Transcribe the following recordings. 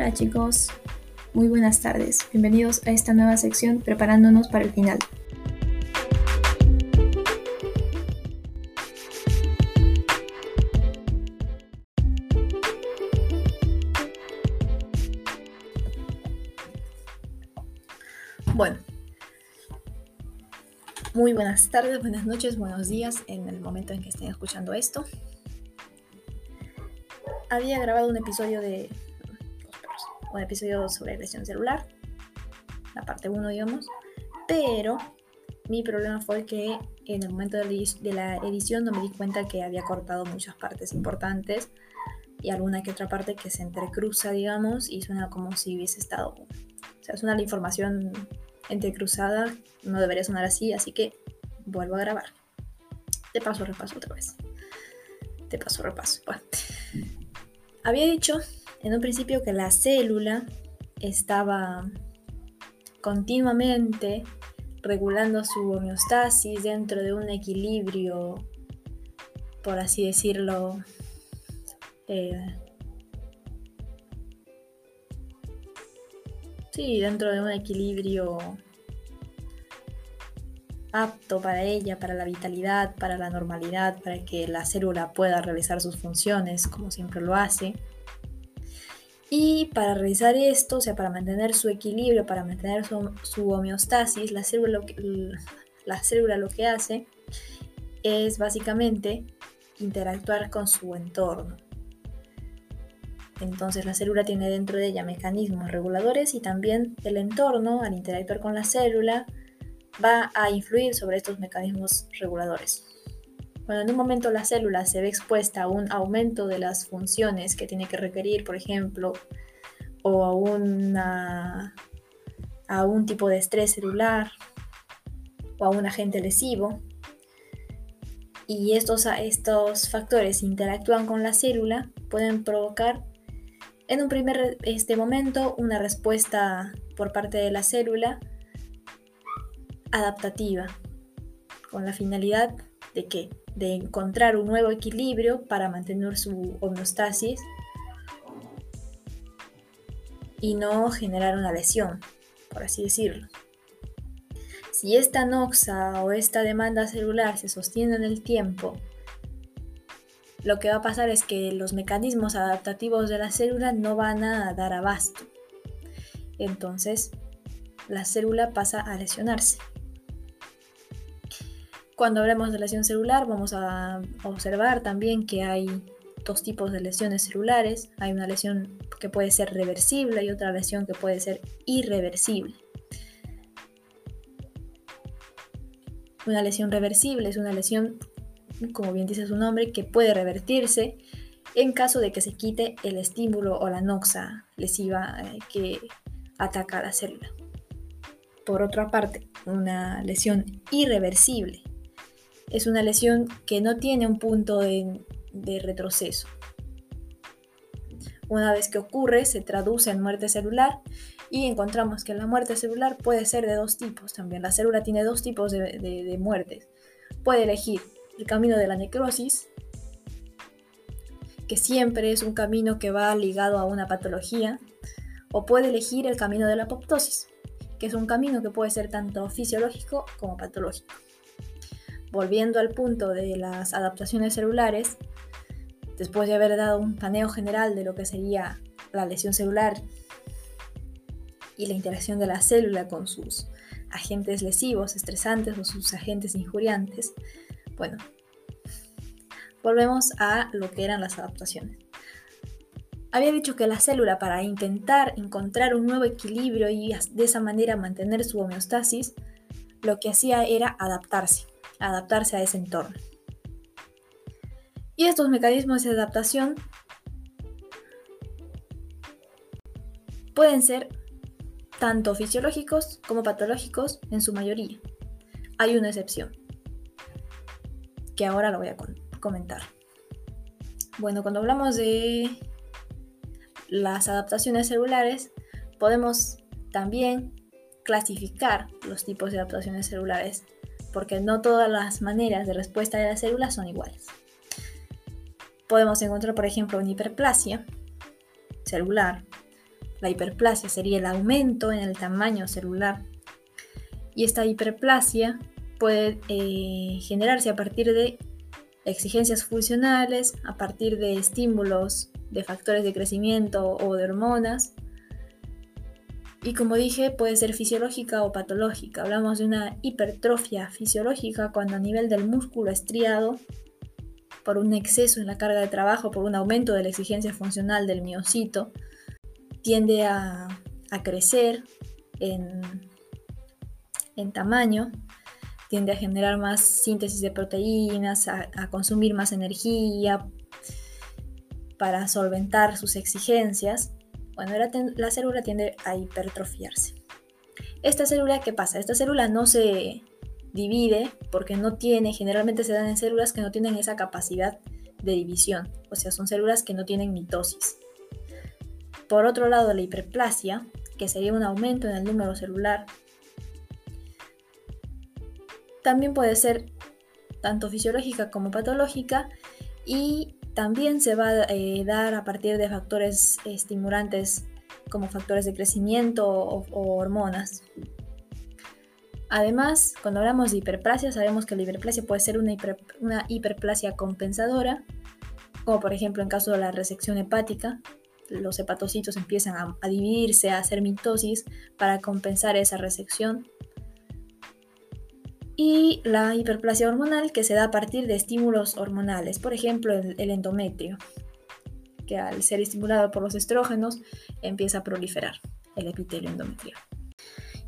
Hola chicos, muy buenas tardes. Bienvenidos a esta nueva sección preparándonos para el final. Bueno, muy buenas tardes, buenas noches, buenos días en el momento en que estén escuchando esto. Había grabado un episodio de un episodio sobre lesión celular, la parte 1, digamos, pero mi problema fue que en el momento de la edición no me di cuenta que había cortado muchas partes importantes y alguna que otra parte que se entrecruza, digamos, y suena como si hubiese estado, o sea, suena la información entrecruzada, no debería sonar así, así que vuelvo a grabar. De paso, repaso otra vez. De paso, repaso. Bueno. Había dicho en un principio que la célula estaba continuamente regulando su homeostasis dentro de un equilibrio, por así decirlo, eh, sí, dentro de un equilibrio apto para ella, para la vitalidad, para la normalidad, para que la célula pueda realizar sus funciones como siempre lo hace. Y para realizar esto, o sea, para mantener su equilibrio, para mantener su, homeostasis, la célula, la célula lo que hace es básicamente interactuar con su entorno. Entonces la célula tiene dentro de ella mecanismos reguladores y también el entorno, al interactuar con la célula, va a influir sobre estos mecanismos reguladores. Cuando en un momento la célula se ve expuesta a un aumento de las funciones que tiene que requerir, por ejemplo, o a, a un tipo de estrés celular o a un agente lesivo, y estos, estos factores interactúan con la célula, pueden provocar en un primer este momento una respuesta por parte de la célula adaptativa, con la finalidad de que de encontrar un nuevo equilibrio para mantener su homeostasis y no generar una lesión, por así decirlo. Si esta noxa o esta demanda celular se sostiene en el tiempo, lo que va a pasar es que los mecanismos adaptativos de la célula no van a dar abasto. Entonces, la célula pasa a lesionarse. Cuando hablemos de lesión celular, vamos a observar también que hay dos tipos de lesiones celulares. Hay una lesión que puede ser reversible y otra lesión que puede ser irreversible. Una lesión reversible es una lesión, como bien dice su nombre, que puede revertirse en caso de que se quite el estímulo o la noxa lesiva eh, que ataca a la célula. Por otra parte, una lesión irreversible es una lesión que no tiene un punto de, retroceso. Una vez que ocurre, se traduce en muerte celular y encontramos que la muerte celular puede ser de dos tipos también. La célula tiene dos tipos de, muertes. Puede elegir el camino de la necrosis, que siempre es un camino que va ligado a una patología, o puede elegir el camino de la apoptosis, que es un camino que puede ser tanto fisiológico como patológico volviendo al punto de las adaptaciones celulares, después de haber dado un paneo general de lo que sería la lesión celular y la interacción de la célula con sus agentes lesivos, estresantes o sus agentes injuriantes, bueno, volvemos a lo que eran las adaptaciones. Había dicho que la célula para intentar encontrar un nuevo equilibrio y de esa manera mantener su homeostasis, lo que hacía era adaptarse adaptarse a ese entorno. Y estos mecanismos de adaptación pueden ser tanto fisiológicos como patológicos en su mayoría. Hay una excepción, que ahora lo voy a comentar. Bueno, cuando hablamos de las adaptaciones celulares, podemos también clasificar los tipos de adaptaciones celulares porque no todas las maneras de respuesta de las células son iguales. Podemos encontrar, por ejemplo, una hiperplasia celular, La hiperplasia sería el aumento en el tamaño celular. Y esta hiperplasia puede eh, generarse a partir de exigencias funcionales, a partir de estímulos de factores de crecimiento o de hormonas. Y como dije, puede ser fisiológica o patológica. Hablamos de una hipertrofia fisiológica cuando a nivel del músculo estriado, por un exceso en la carga de trabajo, por un aumento de la exigencia funcional del miocito, tiende a, crecer en, tamaño tiende a generar más síntesis de proteínas, a, consumir más energía para solventar sus exigencias. Bueno, la, célula tiende a hipertrofiarse. Esta célula, ¿qué pasa? Esta célula no se divide porque no tiene, generalmente se dan en células que no tienen esa capacidad de división, o sea, son células que no tienen mitosis. Por otro lado, la hiperplasia, que sería un aumento en el número celular también puede ser tanto fisiológica como patológica y también se va a eh, dar a partir de factores estimulantes como factores de crecimiento o, hormonas. Además, cuando hablamos de hiperplasia, sabemos que la hiperplasia puede ser una, hiperplasia compensadora, como por ejemplo en caso de la resección hepática, los hepatocitos empiezan a, a dividirse, a hacer mitosis para compensar esa resección y la hiperplasia hormonal que se da a partir de estímulos hormonales, por ejemplo el, endometrio, que al ser estimulado por los estrógenos empieza a proliferar el epitelio endometrial.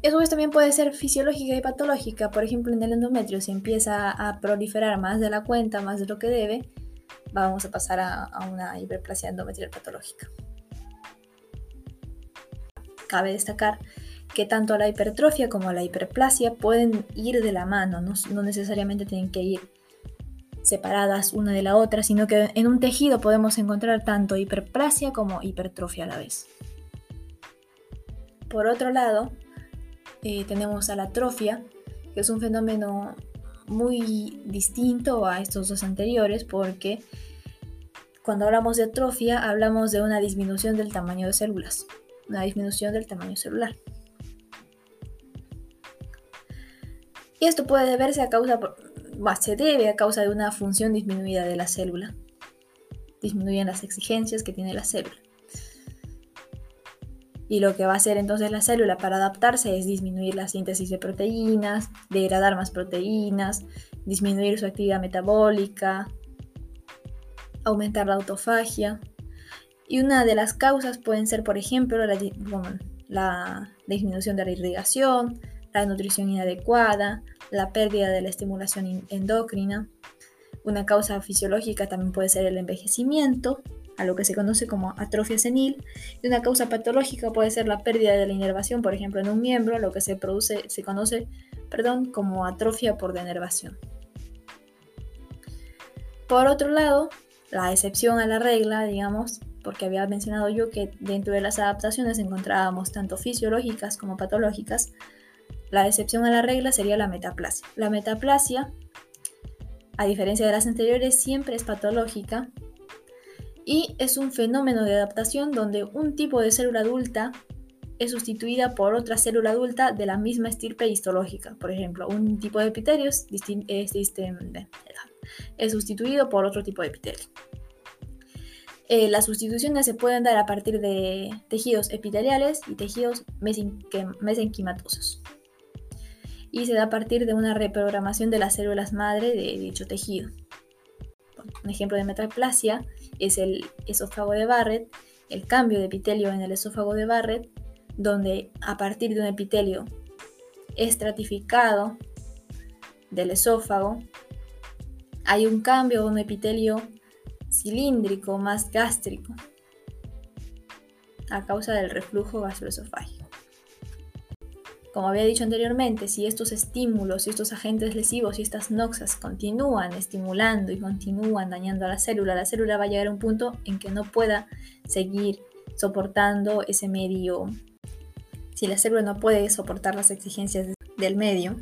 Eso también puede ser fisiológica y patológica, por ejemplo en el endometrio si empieza a proliferar más de la cuenta, más de lo que debe, vamos a pasar a, a una hiperplasia endometrial patológica. Cabe destacar que tanto la hipertrofia como la hiperplasia pueden ir de la mano, no, necesariamente tienen que ir separadas una de la otra, sino que en un tejido podemos encontrar tanto hiperplasia como hipertrofia a la vez. Por otro lado, eh, tenemos a la atrofia, que es un fenómeno muy distinto a estos dos anteriores, porque cuando hablamos de atrofia hablamos de una disminución del tamaño de células, una disminución del tamaño celular. Y esto puede deberse a causa, se debe a causa de una función disminuida de la célula. Disminuyen las exigencias que tiene la célula. Y lo que va a hacer entonces la célula para adaptarse es disminuir la síntesis de proteínas, degradar más proteínas, disminuir su actividad metabólica, aumentar la autofagia. Y una de las causas pueden ser, por ejemplo, la, la disminución de la irrigación, la nutrición inadecuada, la pérdida de la estimulación endocrina. Una causa fisiológica también puede ser el envejecimiento, a lo que se conoce como atrofia senil, y una causa patológica puede ser la pérdida de la inervación, por ejemplo, en un miembro, lo que se produce, se conoce, perdón, como atrofia por denervación. Por otro lado, la excepción a la regla, digamos, porque había mencionado yo que dentro de las adaptaciones encontrábamos tanto fisiológicas como patológicas, la excepción a la regla sería la metaplasia. La metaplasia, a diferencia de las anteriores, siempre es patológica y es un fenómeno de adaptación donde un tipo de célula adulta es sustituida por otra célula adulta de la misma estirpe histológica. Por ejemplo, un tipo de epitelio es, es sustituido por otro tipo de epitelio. Eh, las sustituciones se pueden dar a partir de tejidos epiteliales y tejidos mesenquimatosos y se da a partir de una reprogramación de las células madre de dicho tejido. Un ejemplo de metaplasia es el esófago de Barrett, el cambio de epitelio en el esófago de Barrett, donde a partir de un epitelio estratificado del esófago hay un cambio de un epitelio cilíndrico más gástrico a causa del reflujo gastroesofágico. Como había dicho anteriormente, si estos estímulos, si estos agentes lesivos y estas noxas continúan estimulando y continúan dañando a la célula, la célula va a llegar a un punto en que no pueda seguir soportando ese medio. Si la célula no puede soportar las exigencias del medio,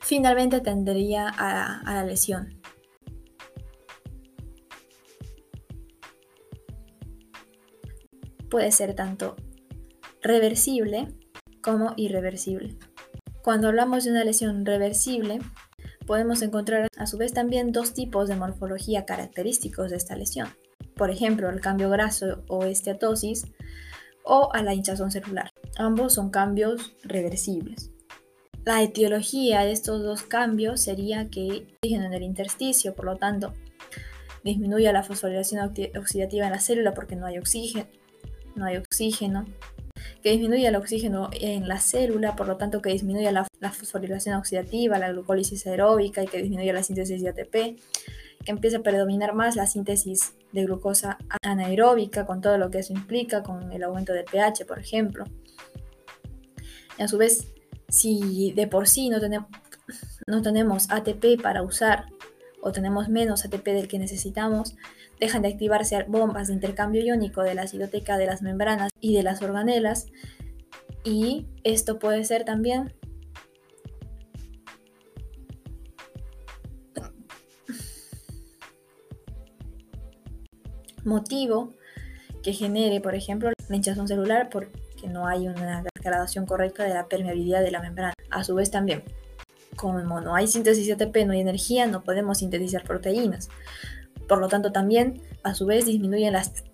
finalmente tendería a, a la lesión. puede ser tanto reversible como irreversible. Cuando hablamos de una lesión reversible, podemos encontrar a su vez también dos tipos de morfología característicos de esta lesión. Por ejemplo, el cambio graso o esteatosis o a la hinchazón celular. Ambos son cambios reversibles. La etiología de estos dos cambios sería que oxígeno en el intersticio, por lo tanto, disminuye la fosforilación oxidativa en la célula porque no hay oxígeno, no hay oxígeno, que disminuye el oxígeno en la célula, por lo tanto que disminuye la, fosforilación oxidativa, la glucólisis aeróbica y que disminuye la síntesis de ATP, que empieza a predominar más la síntesis de glucosa anaeróbica con todo lo que eso implica, con el aumento del pH, por ejemplo. Y a su vez, si de por sí no tenemos, no tenemos ATP para usar o tenemos menos ATP del que necesitamos, dejan de activarse bombas de intercambio iónico de la citoteca de las membranas y de las organelas. Y esto puede ser también motivo que genere, por ejemplo, la hinchazón celular porque no hay una degradación correcta de la permeabilidad de la membrana. A su vez también, como no hay síntesis de ATP, no hay energía, no podemos sintetizar proteínas. Por lo tanto, también, a su vez, disminuyen las,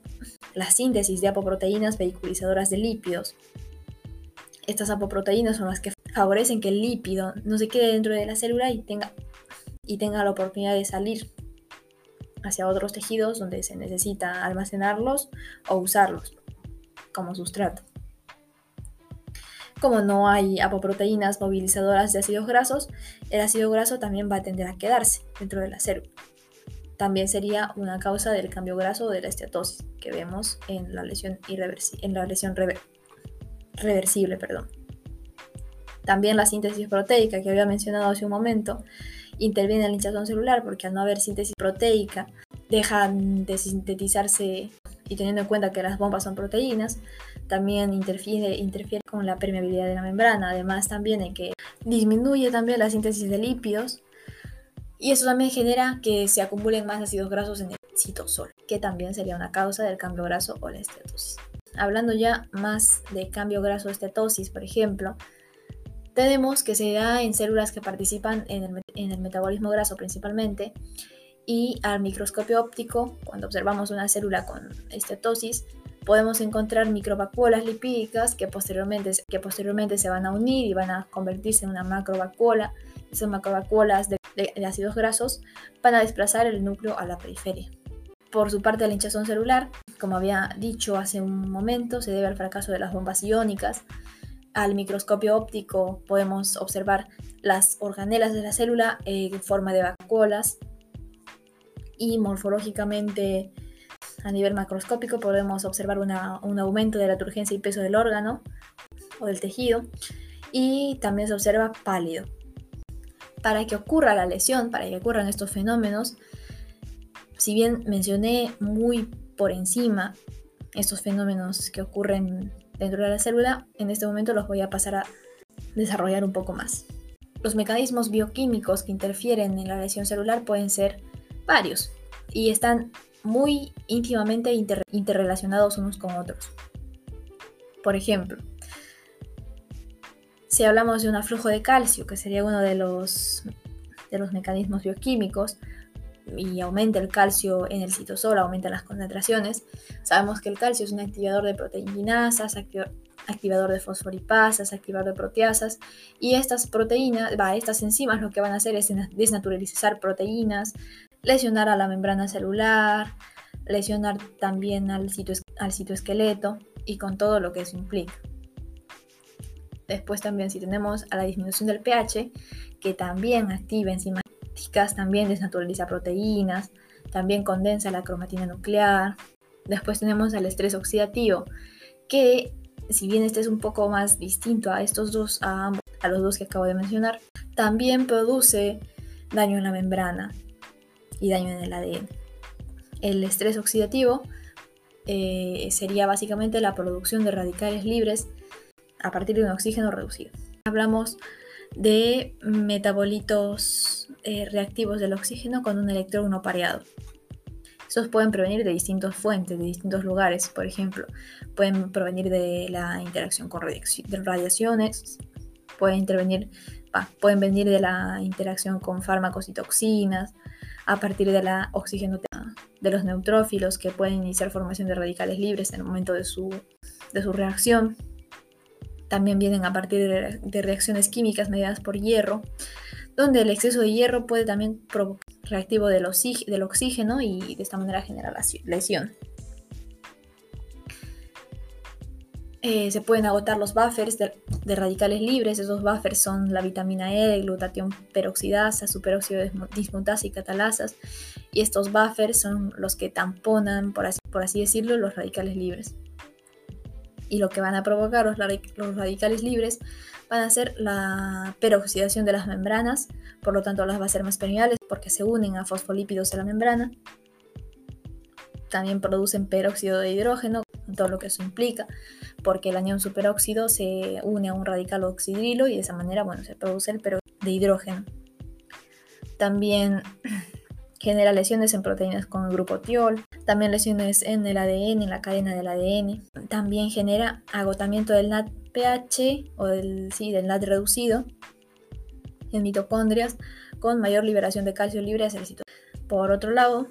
la síntesis de apoproteínas vehiculizadoras de lípidos. Estas apoproteínas son las que favorecen que el lípido no se quede dentro de la célula y tenga, y tenga la oportunidad de salir hacia otros tejidos donde se necesita almacenarlos o usarlos como sustrato. Como no hay apoproteínas movilizadoras de ácidos grasos, el ácido graso también va a tender a quedarse dentro de la célula. También sería una causa del cambio graso o de la esteatosis que vemos en la lesión, en la lesión reversible. Perdón. También la síntesis proteica que había mencionado hace un momento interviene en la hinchazón celular porque al no haber síntesis proteica dejan de sintetizarse y teniendo en cuenta que las bombas son proteínas, también interfiere, interfiere con la permeabilidad de la membrana, además también en que disminuye también la síntesis de lípidos y eso también genera que se acumulen más ácidos grasos en el citosol, que también sería una causa del cambio graso o la estetosis. Hablando ya más de cambio graso o estetosis, por ejemplo, tenemos que se da en células que participan en el, en el metabolismo graso principalmente y al microscopio óptico, cuando observamos una célula con estetosis, podemos encontrar microvacuolas lipídicas que posteriormente, que posteriormente se van a unir y van a convertirse en una macrovacuola. Esas macrovacuolas de de, ácidos grasos van a desplazar el núcleo a la periferia. Por su parte, la hinchazón celular, como había dicho hace un momento, se debe al fracaso de las bombas iónicas. Al microscopio óptico podemos observar las organelas de la célula en forma de vacuolas y morfológicamente a nivel macroscópico podemos observar un aumento de la turgencia y peso del órgano o del tejido y también se observa pálido para que ocurra la lesión, para que ocurran estos fenómenos, si bien mencioné muy por encima estos fenómenos que ocurren dentro de la célula, en este momento los voy a pasar a desarrollar un poco más. Los mecanismos bioquímicos que interfieren en la lesión celular pueden ser varios y están muy íntimamente interrelacionados unos con otros. Por ejemplo, si hablamos de un aflujo de calcio, que sería uno de los, de los mecanismos bioquímicos, y aumenta el calcio en el citosol, aumenta las concentraciones, sabemos que el calcio es un activador de proteinasas, activador de fosforipasas, activador de proteasas, y estas proteínas, va, estas enzimas lo que van a hacer es desnaturalizar proteínas, lesionar a la membrana celular, lesionar también al, al citoesqueleto y con todo lo que eso implica. Después también si tenemos a la disminución del pH, que también activa enzimas también desnaturaliza proteínas, también condensa la cromatina nuclear. Después tenemos al estrés oxidativo, que si bien este es un poco más distinto a estos dos, a, a los dos que acabo de mencionar, también produce daño en la membrana y daño en el ADN. El estrés oxidativo eh, sería básicamente la producción de radicales libres a partir de un oxígeno reducido. Hablamos de metabolitos eh, reactivos del oxígeno con un electrón no pareado. Estos pueden provenir de distintas fuentes, de distintos lugares, por ejemplo, pueden provenir de la interacción con radiaciones, pueden venir de la interacción con fármacos y toxinas, a partir de la oxígeno de los neutrófilos que pueden iniciar formación de radicales libres en el momento de su, de su reacción. También vienen a partir de, reacciones químicas mediadas por hierro, donde el exceso de hierro puede también provocar reactivo del, oxígeno y de esta manera generar lesión. Eh, se pueden agotar los buffers de, radicales libres. Esos buffers son la vitamina E, glutatión peroxidasa, superóxido dismutasa y catalasas. Y estos buffers son los que tamponan, por así decirlo, los radicales libres. Y lo que van a provocar los, los radicales libres van a ser la peroxidación de las membranas, por lo tanto las va a ser más permeables porque se unen a fosfolípidos de la membrana. También producen peróxido de hidrógeno, todo lo que eso implica, porque el anión superóxido se une a un radical oxidrilo y de esa manera, bueno, se produce el peróxido de hidrógeno. También genera lesiones en proteínas con el grupo tiol, también lesiones en el ADN, en la cadena del ADN. También genera agotamiento del NADPH o del, sí, del NAD reducido en mitocondrias con mayor liberación de calcio libre hacia el citosol. Por otro lado,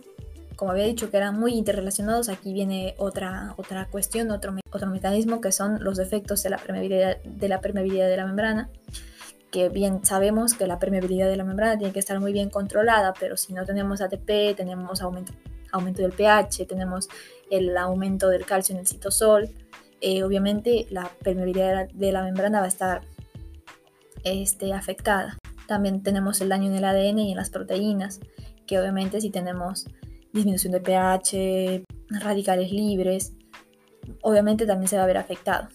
como había dicho que eran muy interrelacionados, aquí viene otra, otra cuestión, otro, otro mecanismo que son los defectos de la, permeabilidad, de la permeabilidad de la membrana, que bien sabemos que la permeabilidad de la membrana tiene que estar muy bien controlada, pero si no tenemos ATP, tenemos aumento, aumento del pH, tenemos el aumento del calcio en el citosol, eh, obviamente la permeabilidad de la, membrana va a estar este, afectada. También tenemos el daño en el ADN y en las proteínas, que obviamente si tenemos disminución de pH, radicales libres, obviamente también se va a ver afectado.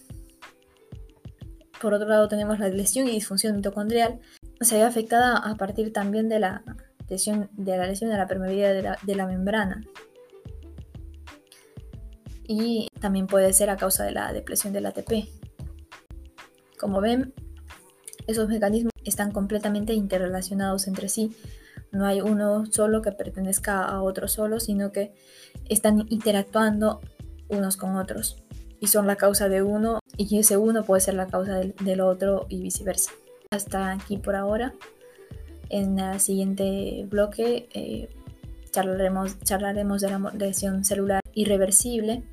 Por otro lado tenemos la lesión y disfunción mitocondrial, se ve afectada a partir también de la de la, lesión de la permeabilidad de la membrana. Y también puede ser a causa de la depresión del ATP. Como ven, esos mecanismos están completamente interrelacionados entre sí no hay uno solo que pertenezca a otro solo, sino que están interactuando unos con otros y son la causa de uno y ese uno puede ser la causa del, otro y viceversa. Hasta aquí por ahora. En el siguiente bloque eh, charlaremos, charlaremos de la lesión celular irreversible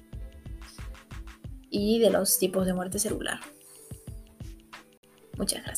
y de los tipos de muerte celular. Muchas gracias.